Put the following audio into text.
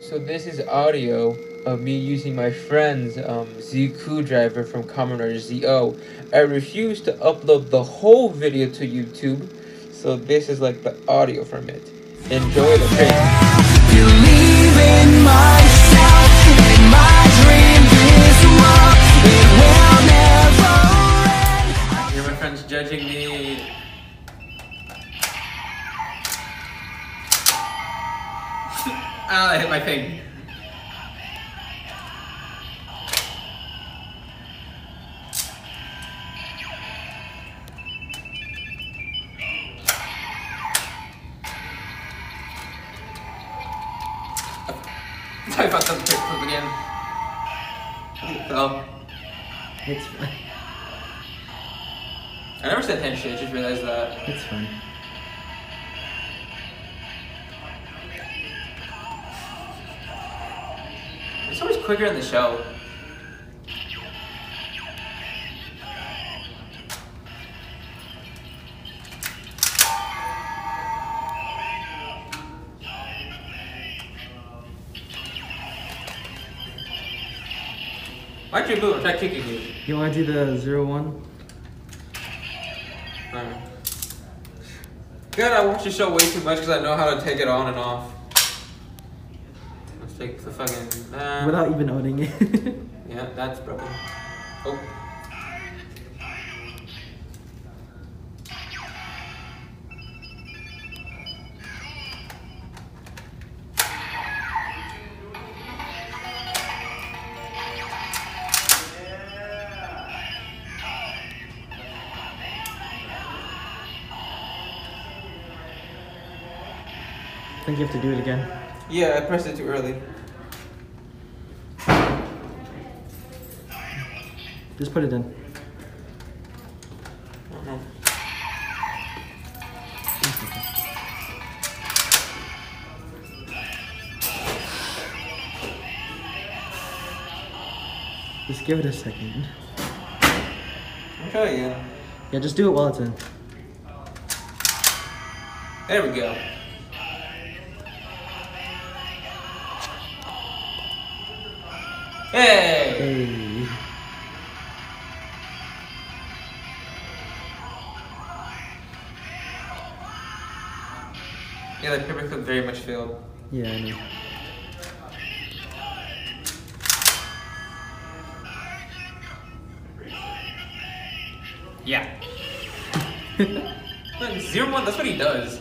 So this is audio of me using my friend's um, ZQ driver from Kamen Rider ZO. I refuse to upload the whole video to YouTube, so this is like the audio from it. Enjoy the train. Ah, I hit my thing. I fucked up the flip again. Oh. It's fine. I never said hand shit, I just realized that. It's fine. Quicker in the show. Why'd you move? I tried kicking you. You want to do the zero one? Alright. God, I watch the show way too much because I know how to take it on and off. Take the fucking. Uh, Without even owning it. Yeah, that's broken. Oh. I think you have to do it again. Yeah, I pressed it too early. Just put it in. I don't know. Just give it a second. I'll try again. Yeah, just do it while it's in. There we go. Hey! Hey. Yeah, the paperclip very much failed. Yeah, I know. Yeah. Look, Zero one, that's what he does.